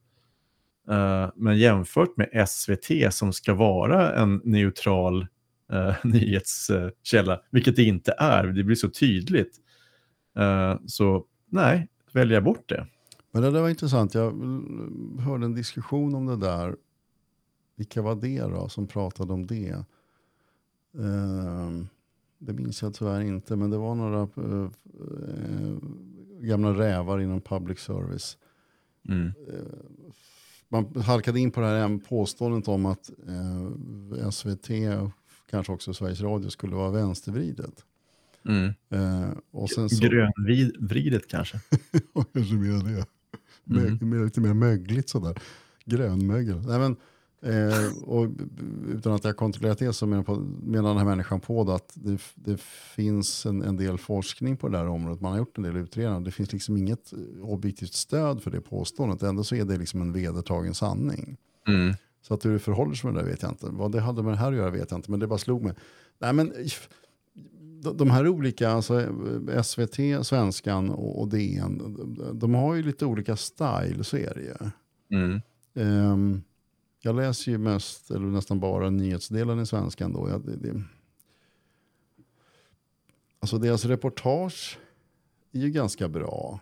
Eh, men jämfört med SVT som ska vara en neutral eh, nyhetskälla, vilket det inte är, det blir så tydligt. Eh, så nej, väljer jag bort det. Men det där var intressant. Jag hörde en diskussion om det där. Vilka var det då som pratade om det? Ehm, det minns jag tyvärr inte. Men det var några gamla rävar inom public service. Mm. Man halkade in på det här påståendet om att eh, SVT kanske också Sveriges Radio skulle vara vänstervridet. Mm. Eh, och sen så, Grönvridet kanske. Kanske mer det. Mm. Mö- mer, lite mer mögligt sådär. Grönmögel. Nej, men, eh, och, utan att jag kontrollerat det så menar, på, menar den här människan på det att det, det finns en, en del forskning på det här området. Man har gjort en del utredningar. Det finns liksom inget eh, objektivt stöd för det påståendet. Ändå så är det liksom en vedertagen sanning. Mm. Så att hur det förhåller sig med det där vet jag inte. Vad det hade med det här att göra vet jag inte. Men det bara slog mig. Nej, men, de- här olika, alltså eh, SVT, Svenskan och DN, de- har ju lite olika style, så är det ju. Mm. Ehm, jag läser ju mest, eller nästan bara nyhetsdelen i Svenskan då. Jag, det, det, alltså deras reportage är ju ganska bra.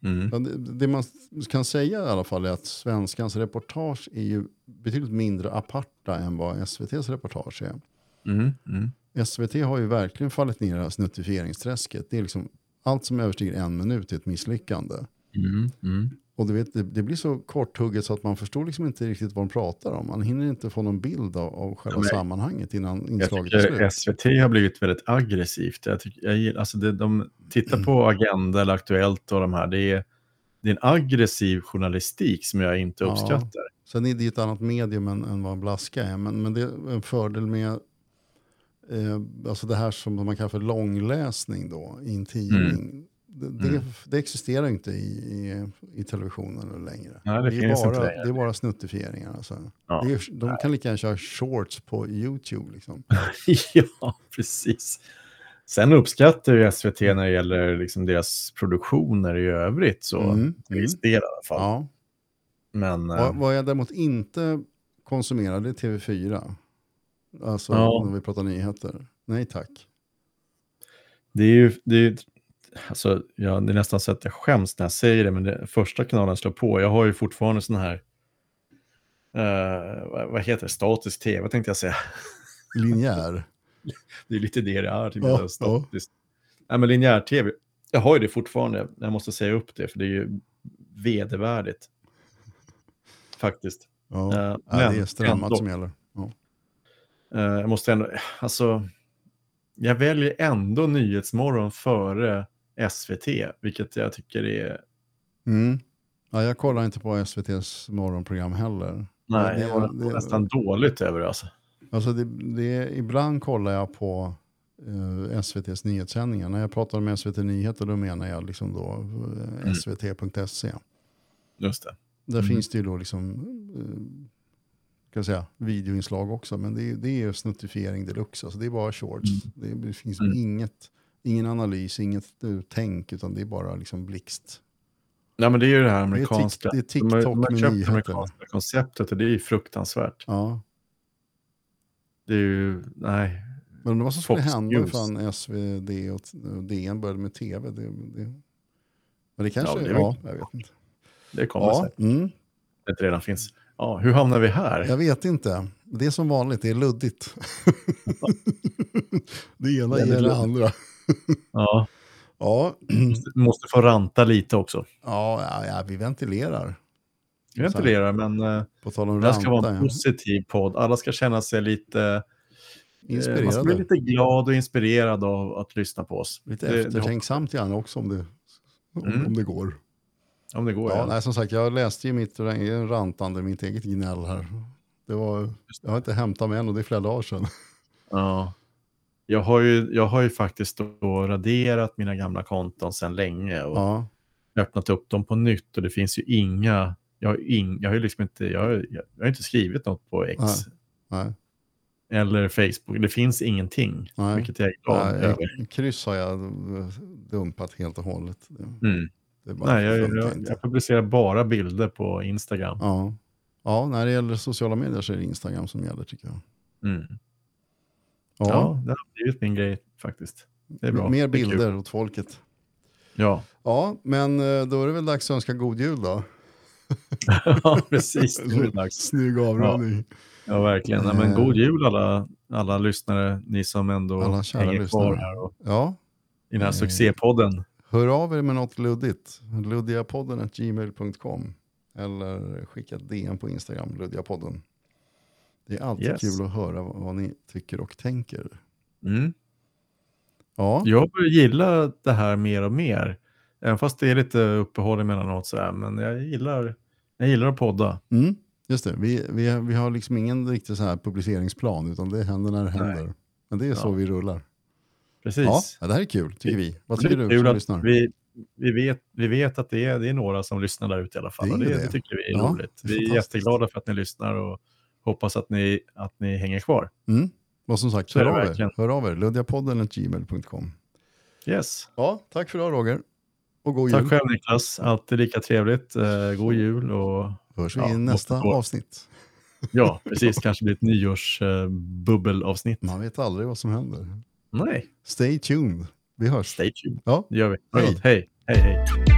Mm. Det, det man kan säga i alla fall är att Svenskans reportage är ju betydligt mindre aparta än vad SVTs reportage är. Mm. Mm. SVT har ju verkligen fallit ner i det här snuttifieringsträsket. Det är liksom, allt som överstiger en minut är ett misslyckande. Mm, mm. Och du vet, det, det blir så korthugget så att man förstår liksom inte riktigt vad de pratar om. Man hinner inte få någon bild av, av själva Nej. sammanhanget innan inslaget är slut. SVT har blivit väldigt aggressivt. Jag tycker, jag, alltså det, de tittar på Agenda eller Aktuellt och de här. Det är, det är en aggressiv journalistik som jag inte Ja. uppskattar. Sen är det ett annat medium än, än vad en blaska är. Men, men det är en fördel med eh, alltså det här som man kallar för långläsning då, i en tidning. Det, det, Mm. det existerar inte i, i, i televisionen längre. Nej, det är finns bara. Det är bara snuttifieringar. Alltså. Ja. Det är, de kan lika gärna köra shorts på YouTube. Liksom. ja, precis. Sen uppskattar ju SVT när det gäller liksom deras produktioner i övrigt. Så Mm, mm. i alla fall. Ja. Men eh, Vad, vad jag däremot inte konsumerar det är TV4. Alltså Ja. när vi pratar nyheter. Nej tack. det är ju... Det är, alltså, ja, det är nästan så att jag skäms när jag säger det, men det första kanalen jag slår på, jag har ju fortfarande sån här... eh, vad, vad heter det? Statisk tv tänkte jag säga. Linjär. Det är lite det det är. Typ, Ja, statiskt. Nej, men linjär-tv, jag har ju det fortfarande. Jag måste säga upp det, för det är ju vedervärdigt. Faktiskt. Ja. Eh, Ja, men det är strömmat som gäller. Ja. Eh, jag måste ändå, alltså, jag väljer ändå Nyhetsmorgon före SVT, vilket jag tycker är, Mm. Ja, jag kollar inte på SVTs morgonprogram heller. nej, det- jag var det- nästan dåligt över det. Alltså. Alltså det, det, ibland kollar jag på eh, SVTs nyhetssändningar. När jag pratar om SVT Nyheter då menar jag liksom då eh, Mm. svt.se. Just det. Där Mm. finns det ju då liksom eh, kan säga, videoinslag också. Men det, är- det är ju snuttifiering deluxe. Alltså det är bara shorts. Det, det finns Mm. inget, ingen analys, inget eh, tänk. Utan det är bara liksom blixt. Nej, men det är ju det här Det är, amerikanska. det är TikTok de med det nyheter. amerikanska konceptet och det är ju fruktansvärt. Ja. Det är ju, nej. Men vad som skulle Fox hända ifall SvD och DN började med tv. Det, det, men det kanske, Ja, ja, det är väl- jag vet inte. Det kommer Ja, säkert. mm, Det redan finns. Ja, hur hamnar vi här? jag vet inte. Det är som vanligt, det är luddigt. det ena ger det luddigt. andra. Ja, Ja, måste, måste få ranta lite också. ja, ja, ja, vi ventilerar. Jag ventilerar, men eh, På tal om det här ska vara en. Ja. positiv podd. Alla ska känna sig lite... eh, Man ska bli Inspirerade. lite glad och inspirerad av att lyssna på oss. Lite Det- eftertänksamt gärna också om det, om, Mm. om det går. Om det går, Ja, ja. nej, som sagt, jag läste ju mitt rantande, mitt eget gnäll här. Det var, jag har inte hämtat mig än och det är flera dagar sedan. ja. Jag har, ju, jag har ju faktiskt raderat mina gamla konton sedan länge och Ja, öppnat upp dem på nytt och det finns ju inga... Jag har, ing, jag har ju liksom inte, jag har, jag har inte skrivit något på X nej. eller Facebook. Det finns ingenting, Nej. vilket jag är glad Nej, över. kryss har jag dumpat helt och hållet. Mm. Nej, jag, jag, jag publicerar bara bilder på Instagram. Ja. ja, när det gäller sociala medier så är det Instagram som gäller tycker jag. Mm. Ja, Ja, det har blivit min grej faktiskt. Det är bra. mer bilder åt folket. Ja, Ja, men eh, då är det väl dags att önska god jul då. ja precis. Är dags. Snygg avrundning. Ja, verkligen. Ja, men god jul alla, alla lyssnare, ni som ändå Alla kära hänger kvar lyssnare. här och, Ja, i den här Eh. succépodden. hör av er med något luddigt. Luddiapodden gmail.com eller skicka DM på Instagram, Luddiapodden. Det är alltid Yes. kul att höra vad, ni tycker och tänker. Mm. Ja, Jag börjar gilla det här mer och mer. Även fast det är lite uppehåll emellanåt sådär. Men jag gillar, jag gillar att podda. mm, just det. Vi, vi, vi har liksom ingen riktig så här publiceringsplan utan det händer när det Nej. händer. Men det är så Ja. vi rullar. Precis. Ja, det här är kul tycker vi. Vad tycker du som lyssnar? Vi, vi, vet, vi vet att det är, det är några som lyssnar där ute i alla fall. Det det, det. tycker vi är Ja, roligt. Vi är jätteglada för att ni lyssnar och hoppas att ni, att ni hänger kvar. Mm. Och som sagt, hör av, er. hör av er. Luddiapodden gmail.com. Yes. Ja, tack för idag Roger. Och god Tack jul. själv Niklas, alltid lika trevligt. Eh, god jul och Hörs vi Ja, i nästa avsnitt. ja, precis, kanske blir ett nyårsbubbelavsnitt. Man vet aldrig vad som händer. Nej, Stay tuned. Vi hörs. stay tuned. Ja, Det gör vi. Hej. Hej, hej, hej.